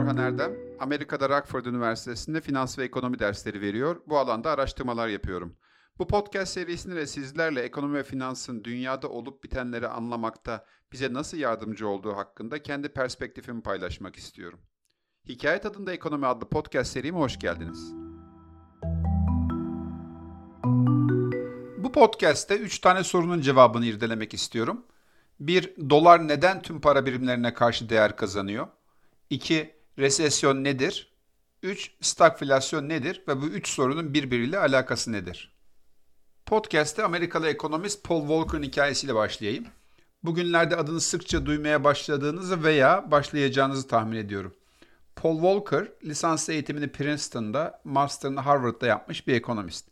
Orhan Erdem. Amerika'da Rockford Üniversitesi'nde finans ve ekonomi dersleri veriyor. Bu alanda araştırmalar yapıyorum. Bu podcast serisinde sizlerle ekonomi ve finansın dünyada olup bitenleri anlamakta bize nasıl yardımcı olduğu hakkında kendi perspektifimi paylaşmak istiyorum. Hikaye Tadında Ekonomi adlı podcast serime hoş geldiniz. Bu podcast'te 3 tane sorunun cevabını irdelemek istiyorum. 1. Dolar neden tüm para birimlerine karşı değer kazanıyor? 2. Resesyon nedir? 3. Stagflasyon nedir? Ve bu 3 sorunun birbiriyle alakası nedir? Podcast'te Amerikalı ekonomist Paul Volcker'ın hikayesiyle başlayayım. Bugünlerde adını sıkça duymaya başladığınızı veya başlayacağınızı tahmin ediyorum. Paul Volcker, lisans eğitimini Princeton'da, master'ını Harvard'da yapmış bir ekonomist.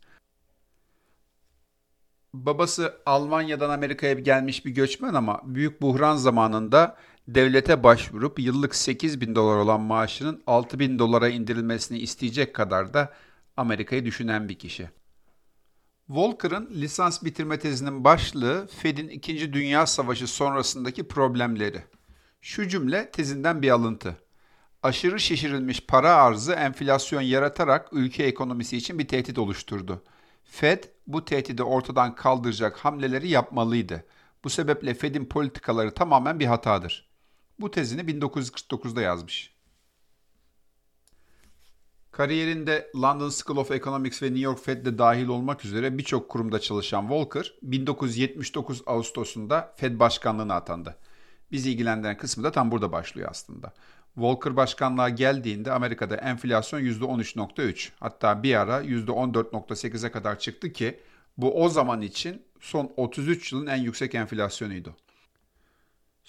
Babası Almanya'dan Amerika'ya gelmiş bir göçmen ama büyük buhran zamanında devlete başvurup yıllık 8 bin dolar olan maaşının 6 bin dolara indirilmesini isteyecek kadar da Amerika'yı düşünen bir kişi. Volcker'ın lisans bitirme tezinin başlığı Fed'in 2. Dünya Savaşı sonrasındaki problemleri. Şu cümle tezinden bir alıntı. Aşırı şişirilmiş para arzı enflasyon yaratarak ülke ekonomisi için bir tehdit oluşturdu. Fed bu tehdidi ortadan kaldıracak hamleleri yapmalıydı. Bu sebeple Fed'in politikaları tamamen bir hatadır. Bu tezini 1949'da yazmış. Kariyerinde London School of Economics ve New York Fed'de dahil olmak üzere birçok kurumda çalışan Volcker, 1979 Ağustos'unda Fed başkanlığına atandı. Bizi ilgilendiren kısmı da tam burada başlıyor aslında. Volcker başkanlığa geldiğinde Amerika'da enflasyon %13.3 hatta bir ara %14.8'e kadar çıktı ki bu o zaman için son 33 yılın en yüksek enflasyonuydu.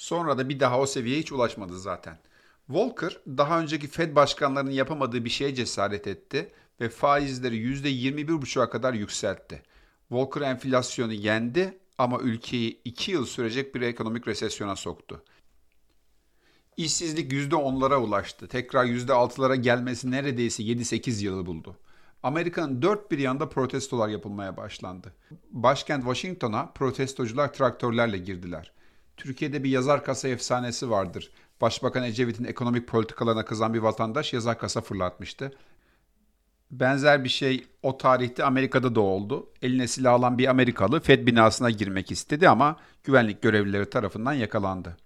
Sonra da bir daha o seviyeye hiç ulaşmadı zaten. Volcker daha önceki Fed başkanlarının yapamadığı bir şeye cesaret etti ve faizleri %21,5'a kadar yükseltti. Volcker enflasyonu yendi ama ülkeyi 2 yıl sürecek bir ekonomik resesyona soktu. İşsizlik %10'lara ulaştı. Tekrar %6'lara gelmesi neredeyse 7-8 yılı buldu. Amerika'nın dört bir yanda protestolar yapılmaya başlandı. Başkent Washington'a protestocular traktörlerle girdiler. Türkiye'de bir yazar kasa efsanesi vardır. Başbakan Ecevit'in ekonomik politikalarına kızan bir vatandaş yazar kasa fırlatmıştı. Benzer bir şey o tarihte Amerika'da da oldu. Eline silah alan bir Amerikalı Fed binasına girmek istedi ama güvenlik görevlileri tarafından yakalandı.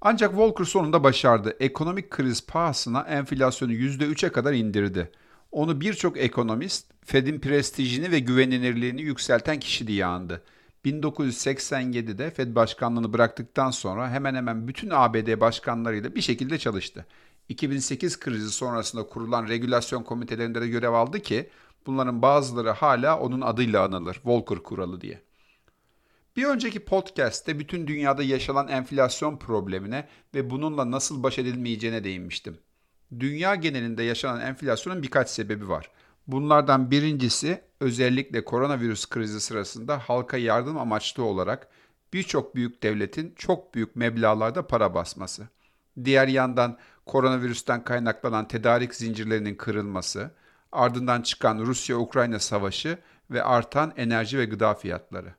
Ancak Volcker sonunda başardı. Ekonomik kriz pahasına enflasyonu %3'e kadar indirdi. Onu birçok ekonomist Fed'in prestijini ve güvenilirliğini yükselten kişi diye andı. 1987'de Fed başkanlığını bıraktıktan sonra hemen hemen bütün ABD başkanlarıyla bir şekilde çalıştı. 2008 krizi sonrasında kurulan regülasyon komitelerinde de görev aldı ki bunların bazıları hala onun adıyla anılır. Volcker kuralı diye. Bir önceki podcast'te bütün dünyada yaşanan enflasyon problemine ve bununla nasıl baş edilmeyeceğine değinmiştim. Dünya genelinde yaşanan enflasyonun birkaç sebebi var. Bunlardan birincisi özellikle koronavirüs krizi sırasında halka yardım amaçlı olarak birçok büyük devletin çok büyük meblağlarda para basması. Diğer yandan koronavirüsten kaynaklanan tedarik zincirlerinin kırılması, ardından çıkan Rusya-Ukrayna savaşı ve artan enerji ve gıda fiyatları.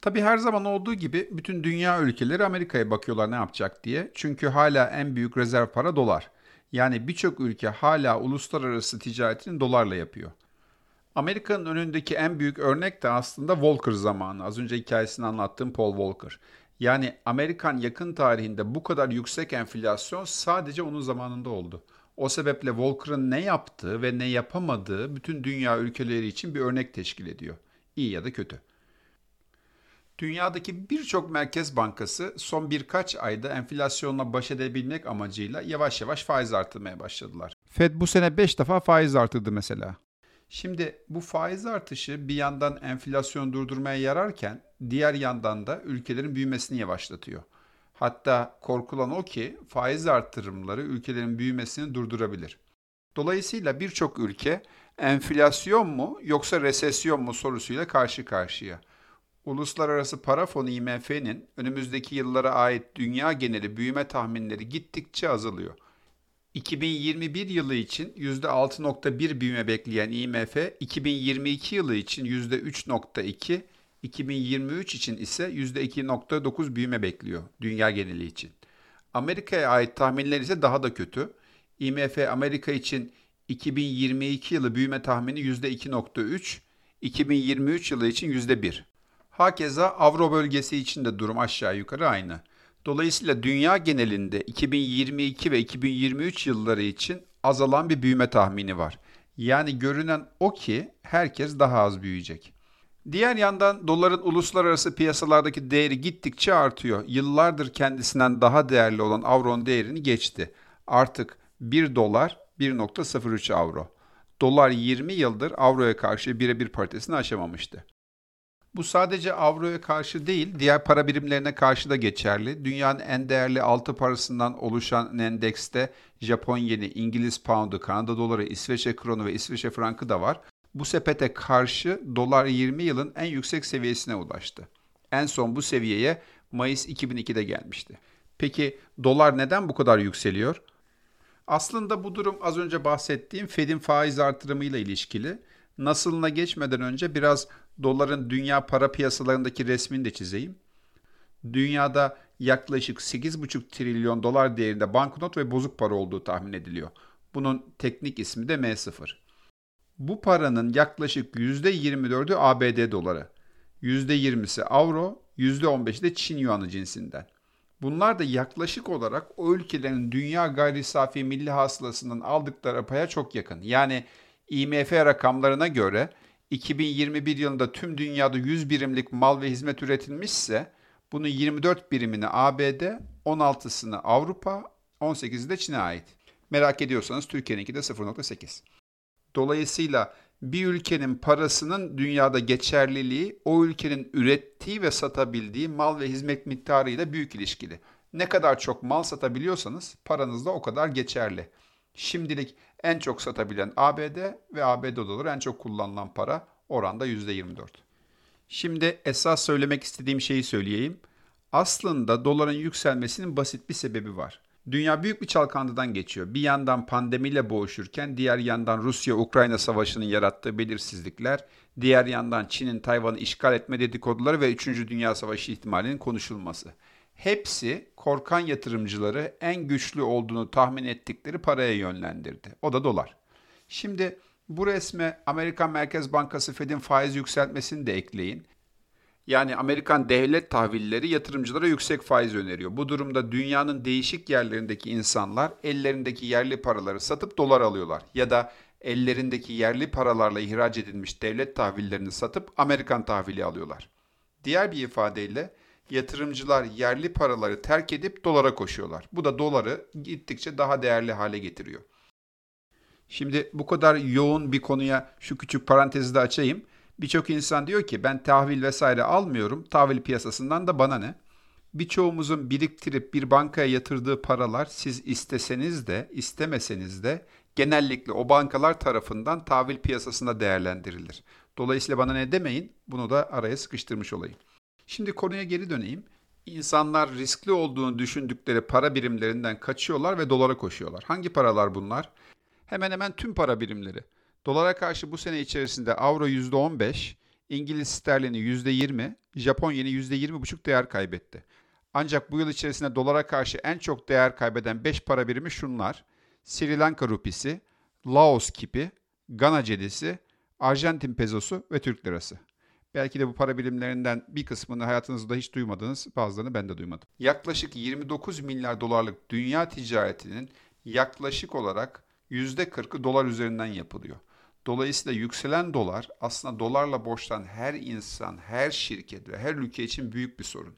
Tabi her zaman olduğu gibi bütün dünya ülkeleri Amerika'ya bakıyorlar ne yapacak diye. Çünkü hala en büyük rezerv para dolar. Yani birçok ülke hala uluslararası ticaretini dolarla yapıyor. Amerika'nın önündeki en büyük örnek de aslında Volcker zamanı. Az önce hikayesini anlattığım Paul Volcker. Yani Amerikan yakın tarihinde bu kadar yüksek enflasyon sadece onun zamanında oldu. O sebeple Volcker'ın ne yaptığı ve ne yapamadığı bütün dünya ülkeleri için bir örnek teşkil ediyor. İyi ya da kötü. Dünyadaki birçok merkez bankası son birkaç ayda enflasyonla baş edebilmek amacıyla yavaş yavaş faiz artırmaya başladılar. Fed bu sene 5 defa faiz artırdı mesela. Şimdi bu faiz artışı bir yandan enflasyonu durdurmaya yararken diğer yandan da ülkelerin büyümesini yavaşlatıyor. Hatta korkulan o ki faiz artırımları ülkelerin büyümesini durdurabilir. Dolayısıyla birçok ülke enflasyon mu yoksa resesyon mu sorusuyla karşı karşıya. Uluslararası Para Fonu IMF'nin önümüzdeki yıllara ait dünya geneli büyüme tahminleri gittikçe azalıyor. 2021 yılı için %6.1 büyüme bekleyen IMF, 2022 yılı için %3.2, 2023 için ise %2.9 büyüme bekliyor dünya geneli için. Amerika'ya ait tahminler ise daha da kötü. IMF Amerika için 2022 yılı büyüme tahmini %2.3, 2023 yılı için %1. Hakeza Avro bölgesi için de durum aşağı yukarı aynı. Dolayısıyla dünya genelinde 2022 ve 2023 yılları için azalan bir büyüme tahmini var. Yani görünen o ki herkes daha az büyüyecek. Diğer yandan doların uluslararası piyasalardaki değeri gittikçe artıyor. Yıllardır kendisinden daha değerli olan avronun değerini geçti. Artık 1 dolar 1.03 avro. Dolar 20 yıldır avroya karşı birebir paritesini aşamamıştı. Bu sadece avroya karşı değil, diğer para birimlerine karşı da geçerli. Dünyanın en değerli altı parasından oluşan endekste Japon yeni, İngiliz poundu, Kanada doları, İsveçe kronu ve İsveçe frankı da var. Bu sepete karşı dolar 20 yılın en yüksek seviyesine ulaştı. En son bu seviyeye Mayıs 2002'de gelmişti. Peki dolar neden bu kadar yükseliyor? Aslında bu durum az önce bahsettiğim Fed'in faiz artırımıyla ilişkili. Nasılına geçmeden önce biraz doların dünya para piyasalarındaki resmini de çizeyim. Dünyada yaklaşık 8,5 trilyon dolar değerinde banknot ve bozuk para olduğu tahmin ediliyor. Bunun teknik ismi de M0. Bu paranın yaklaşık %24'ü ABD doları, %20'si avro, %15'i de Çin yuanı cinsinden. Bunlar da yaklaşık olarak o ülkelerin dünya gayri safi milli hasılasının aldıkları paya çok yakın. Yani IMF rakamlarına göre 2021 yılında tüm dünyada 100 birimlik mal ve hizmet üretilmişse bunun 24 birimini ABD, 16'sını Avrupa, 18'i de Çin'e ait. Merak ediyorsanız Türkiye'ninki de 0.8. Dolayısıyla bir ülkenin parasının dünyada geçerliliği o ülkenin ürettiği ve satabildiği mal ve hizmet miktarıyla büyük ilişkili. Ne kadar çok mal satabiliyorsanız paranız da o kadar geçerli. Şimdilik en çok satabilen ABD ve ABD doları en çok kullanılan para oranda %24. Şimdi esas söylemek istediğim şeyi söyleyeyim. Aslında doların yükselmesinin basit bir sebebi var. Dünya büyük bir çalkantıdan geçiyor. Bir yandan pandemiyle boğuşurken diğer yandan Rusya-Ukrayna savaşının yarattığı belirsizlikler, diğer yandan Çin'in Tayvan'ı işgal etme dedikoduları ve 3. Dünya Savaşı ihtimalinin konuşulması. Hepsi korkan yatırımcıları en güçlü olduğunu tahmin ettikleri paraya yönlendirdi. O da dolar. Şimdi bu resme Amerikan Merkez Bankası Fed'in faiz yükseltmesini de ekleyin. Yani Amerikan devlet tahvilleri yatırımcılara yüksek faiz öneriyor. Bu durumda dünyanın değişik yerlerindeki insanlar ellerindeki yerli paraları satıp dolar alıyorlar. Ya da ellerindeki yerli paralarla ihraç edilmiş devlet tahvillerini satıp Amerikan tahvili alıyorlar. Diğer bir ifadeyle yatırımcılar yerli paraları terk edip dolara koşuyorlar. Bu da doları gittikçe daha değerli hale getiriyor. Şimdi bu kadar yoğun bir konuya şu küçük parantezi de açayım. Birçok insan diyor ki ben tahvil vesaire almıyorum. Tahvil piyasasından da bana ne? Birçoğumuzun biriktirip bir bankaya yatırdığı paralar siz isteseniz de istemeseniz de genellikle o bankalar tarafından tahvil piyasasında değerlendirilir. Dolayısıyla bana ne demeyin bunu da araya sıkıştırmış olayım. Şimdi konuya geri döneyim. İnsanlar riskli olduğunu düşündükleri para birimlerinden kaçıyorlar ve dolara koşuyorlar. Hangi paralar bunlar? Hemen hemen tüm para birimleri. Dolara karşı bu sene içerisinde avro %15, İngiliz sterlini %20, Japon yeni %20,5 değer kaybetti. Ancak bu yıl içerisinde dolara karşı en çok değer kaybeden 5 para birimi şunlar. Sri Lanka rupisi, Laos kipi, Gana cedisi, Arjantin pezosu ve Türk lirası. Belki de bu para birimlerinden bir kısmını hayatınızda hiç duymadınız, bazılarını ben de duymadım. Yaklaşık 29 milyar dolarlık dünya ticaretinin yaklaşık olarak %40'ı dolar üzerinden yapılıyor. Dolayısıyla yükselen dolar aslında dolarla borçlanan her insan, her şirket ve her ülke için büyük bir sorun.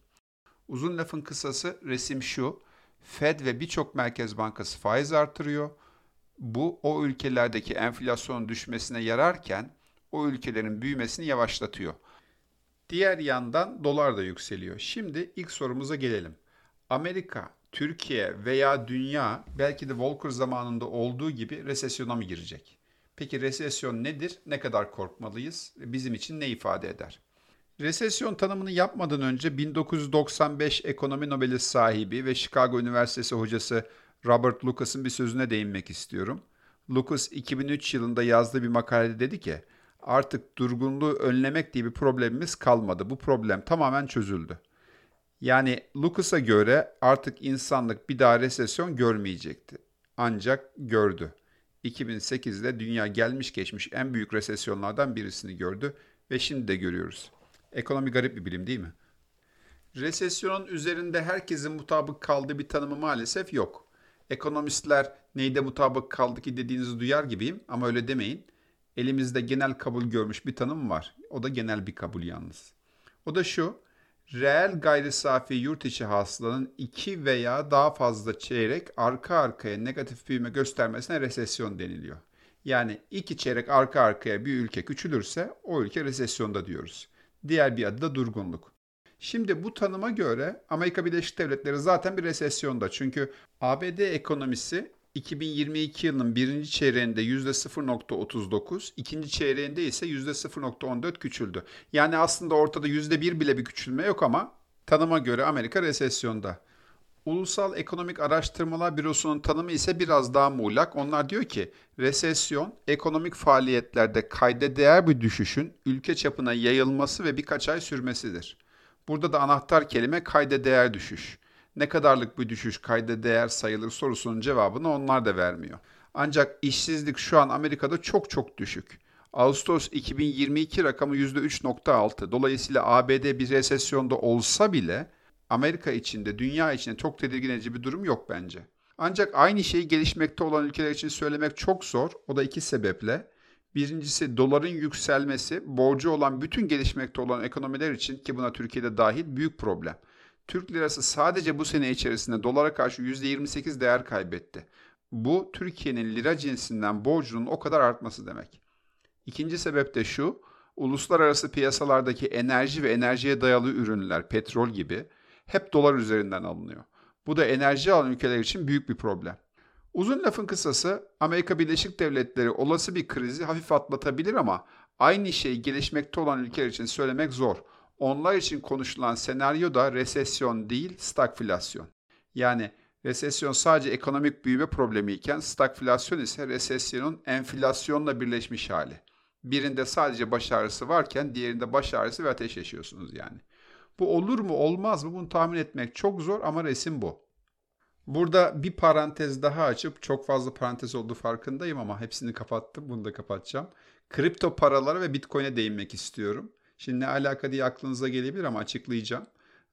Uzun lafın kısası resim şu. Fed ve birçok merkez bankası faiz artırıyor. Bu o ülkelerdeki enflasyonun düşmesine yararken o ülkelerin büyümesini yavaşlatıyor. Diğer yandan dolar da yükseliyor. Şimdi ilk sorumuza gelelim. Amerika, Türkiye veya dünya belki de Volcker zamanında olduğu gibi resesyona mı girecek? Peki resesyon nedir? Ne kadar korkmalıyız? Bizim için ne ifade eder? Resesyon tanımını yapmadan önce 1995 ekonomi Nobeli sahibi ve Chicago Üniversitesi hocası Robert Lucas'ın bir sözüne değinmek istiyorum. Lucas 2003 yılında yazdığı bir makalede dedi ki, artık durgunluğu önlemek diye bir problemimiz kalmadı. Bu problem tamamen çözüldü. Yani Lucas'a göre artık insanlık bir daha resesyon görmeyecekti. ancak gördü. 2008'de dünya gelmiş geçmiş en büyük resesyonlardan birisini gördü ve şimdi de görüyoruz. Ekonomi garip bir bilim değil mi? Resesyonun üzerinde herkesin mutabık kaldığı bir tanımı maalesef yok. Ekonomistler neyde mutabık kaldı ki dediğinizi duyar gibiyim ama öyle demeyin. Elimizde genel kabul görmüş bir tanım var. O da genel bir kabul yalnız. O da şu. Reel gayri safi yurt içi hasılanın iki veya daha fazla çeyrek arka arkaya negatif büyüme göstermesine resesyon deniliyor. Yani iki çeyrek arka arkaya bir ülke küçülürse o ülke resesyonda diyoruz. Diğer bir adı da durgunluk. Şimdi bu tanıma göre Amerika Birleşik Devletleri zaten bir resesyonda. Çünkü ABD ekonomisi 2022 yılının birinci çeyreğinde %0.39, ikinci çeyreğinde ise %0.14 küçüldü. Yani aslında ortada %1 bile bir küçülme yok ama tanıma göre Amerika resesyonda. Ulusal Ekonomik Araştırmalar Bürosu'nun tanımı ise biraz daha muğlak. Onlar diyor ki resesyon ekonomik faaliyetlerde kayda değer bir düşüşün ülke çapına yayılması ve birkaç ay sürmesidir. Burada da anahtar kelime kayda değer düşüş. Ne kadarlık bir düşüş kayda değer sayılır sorusunun cevabını onlar da vermiyor. Ancak işsizlik şu an Amerika'da çok çok düşük. Ağustos 2022 rakamı %3.6. Dolayısıyla ABD bir resesyonda olsa bile Amerika içinde, dünya içinde çok tedirgin edici bir durum yok bence. Ancak aynı şeyi gelişmekte olan ülkeler için söylemek çok zor. O da iki sebeple. Birincisi doların yükselmesi borcu olan bütün gelişmekte olan ekonomiler için ki buna Türkiye'de dahil büyük problem. Türk lirası sadece bu sene içerisinde dolara karşı %28 değer kaybetti. Bu Türkiye'nin lira cinsinden borcunun o kadar artması demek. İkinci sebep de şu, uluslararası piyasalardaki enerji ve enerjiye dayalı ürünler, petrol gibi hep dolar üzerinden alınıyor. Bu da enerji alan ülkeler için büyük bir problem. Uzun lafın kısası Amerika Birleşik Devletleri olası bir krizi hafif atlatabilir ama aynı şeyi gelişmekte olan ülkeler için söylemek zor. Onlar için konuşulan senaryo da resesyon değil stagflasyon. Yani resesyon sadece ekonomik büyüme problemi iken stagflasyon ise resesyonun enflasyonla birleşmiş hali. Birinde sadece baş ağrısı varken diğerinde baş ağrısı ve ateş yaşıyorsunuz yani. Bu olur mu olmaz mı bunu tahmin etmek çok zor ama resim bu. Burada bir parantez daha açıp çok fazla parantez olduğu farkındayım ama hepsini kapattım. Bunu da kapatacağım. Kripto paralara ve Bitcoin'e değinmek istiyorum. Şimdi ne alaka diye aklınıza gelebilir ama açıklayacağım.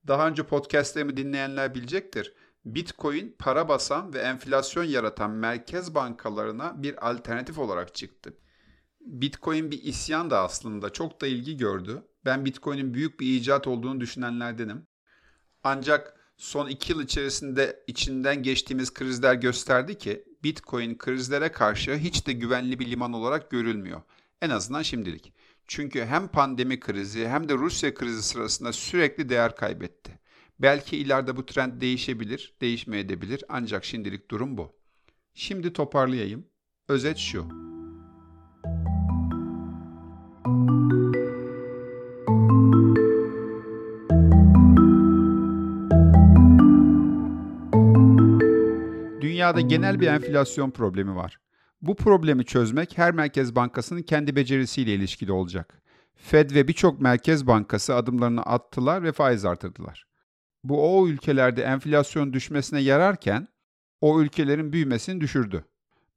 Daha önce podcastlerimi dinleyenler bilecektir. Bitcoin para basan ve enflasyon yaratan merkez bankalarına bir alternatif olarak çıktı. Bitcoin bir isyan da aslında çok da ilgi gördü. Ben Bitcoin'in büyük bir icat olduğunu düşünenlerdenim. Ancak son iki yıl içerisinde içinden geçtiğimiz krizler gösterdi ki Bitcoin krizlere karşı hiç de güvenli bir liman olarak görülmüyor. En azından şimdilik. Çünkü hem pandemi krizi hem de Rusya krizi sırasında sürekli değer kaybetti. Belki ileride bu trend değişebilir, değişmeyebilir ancak şimdilik durum bu. Şimdi toparlayayım. Özet şu. Dünyada genel bir enflasyon problemi var. Bu problemi çözmek her merkez bankasının kendi becerisiyle ilişkili olacak. Fed ve birçok merkez bankası adımlarını attılar ve faiz artırdılar. Bu o ülkelerde enflasyon düşmesine yararken o ülkelerin büyümesini düşürdü.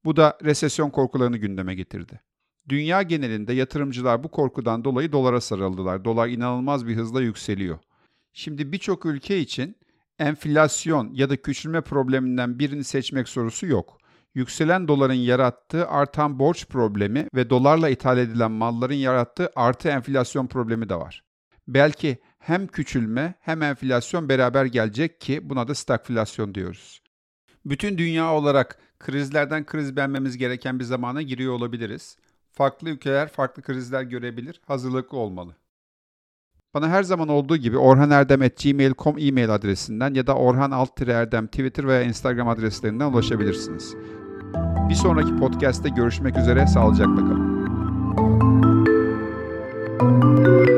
Bu da resesyon korkularını gündeme getirdi. Dünya genelinde yatırımcılar bu korkudan dolayı dolara sarıldılar. Dolar inanılmaz bir hızla yükseliyor. Şimdi birçok ülke için enflasyon ya da küçülme probleminden birini seçmek sorusu yok. Yükselen doların yarattığı artan borç problemi ve dolarla ithal edilen malların yarattığı artı enflasyon problemi de var. Belki hem küçülme hem enflasyon beraber gelecek ki buna da stagflasyon diyoruz. Bütün dünya olarak krizlerden kriz beğenmemiz gereken bir zamana giriyor olabiliriz. Farklı ülkeler farklı krizler görebilir, hazırlıklı olmalı. Bana her zaman olduğu gibi orhanerdem.gmail.com e-mail adresinden ya da orhan erdem Twitter veya Instagram adreslerinden ulaşabilirsiniz. Bir sonraki podcast'te görüşmek üzere sağlıcakla kalın. thank you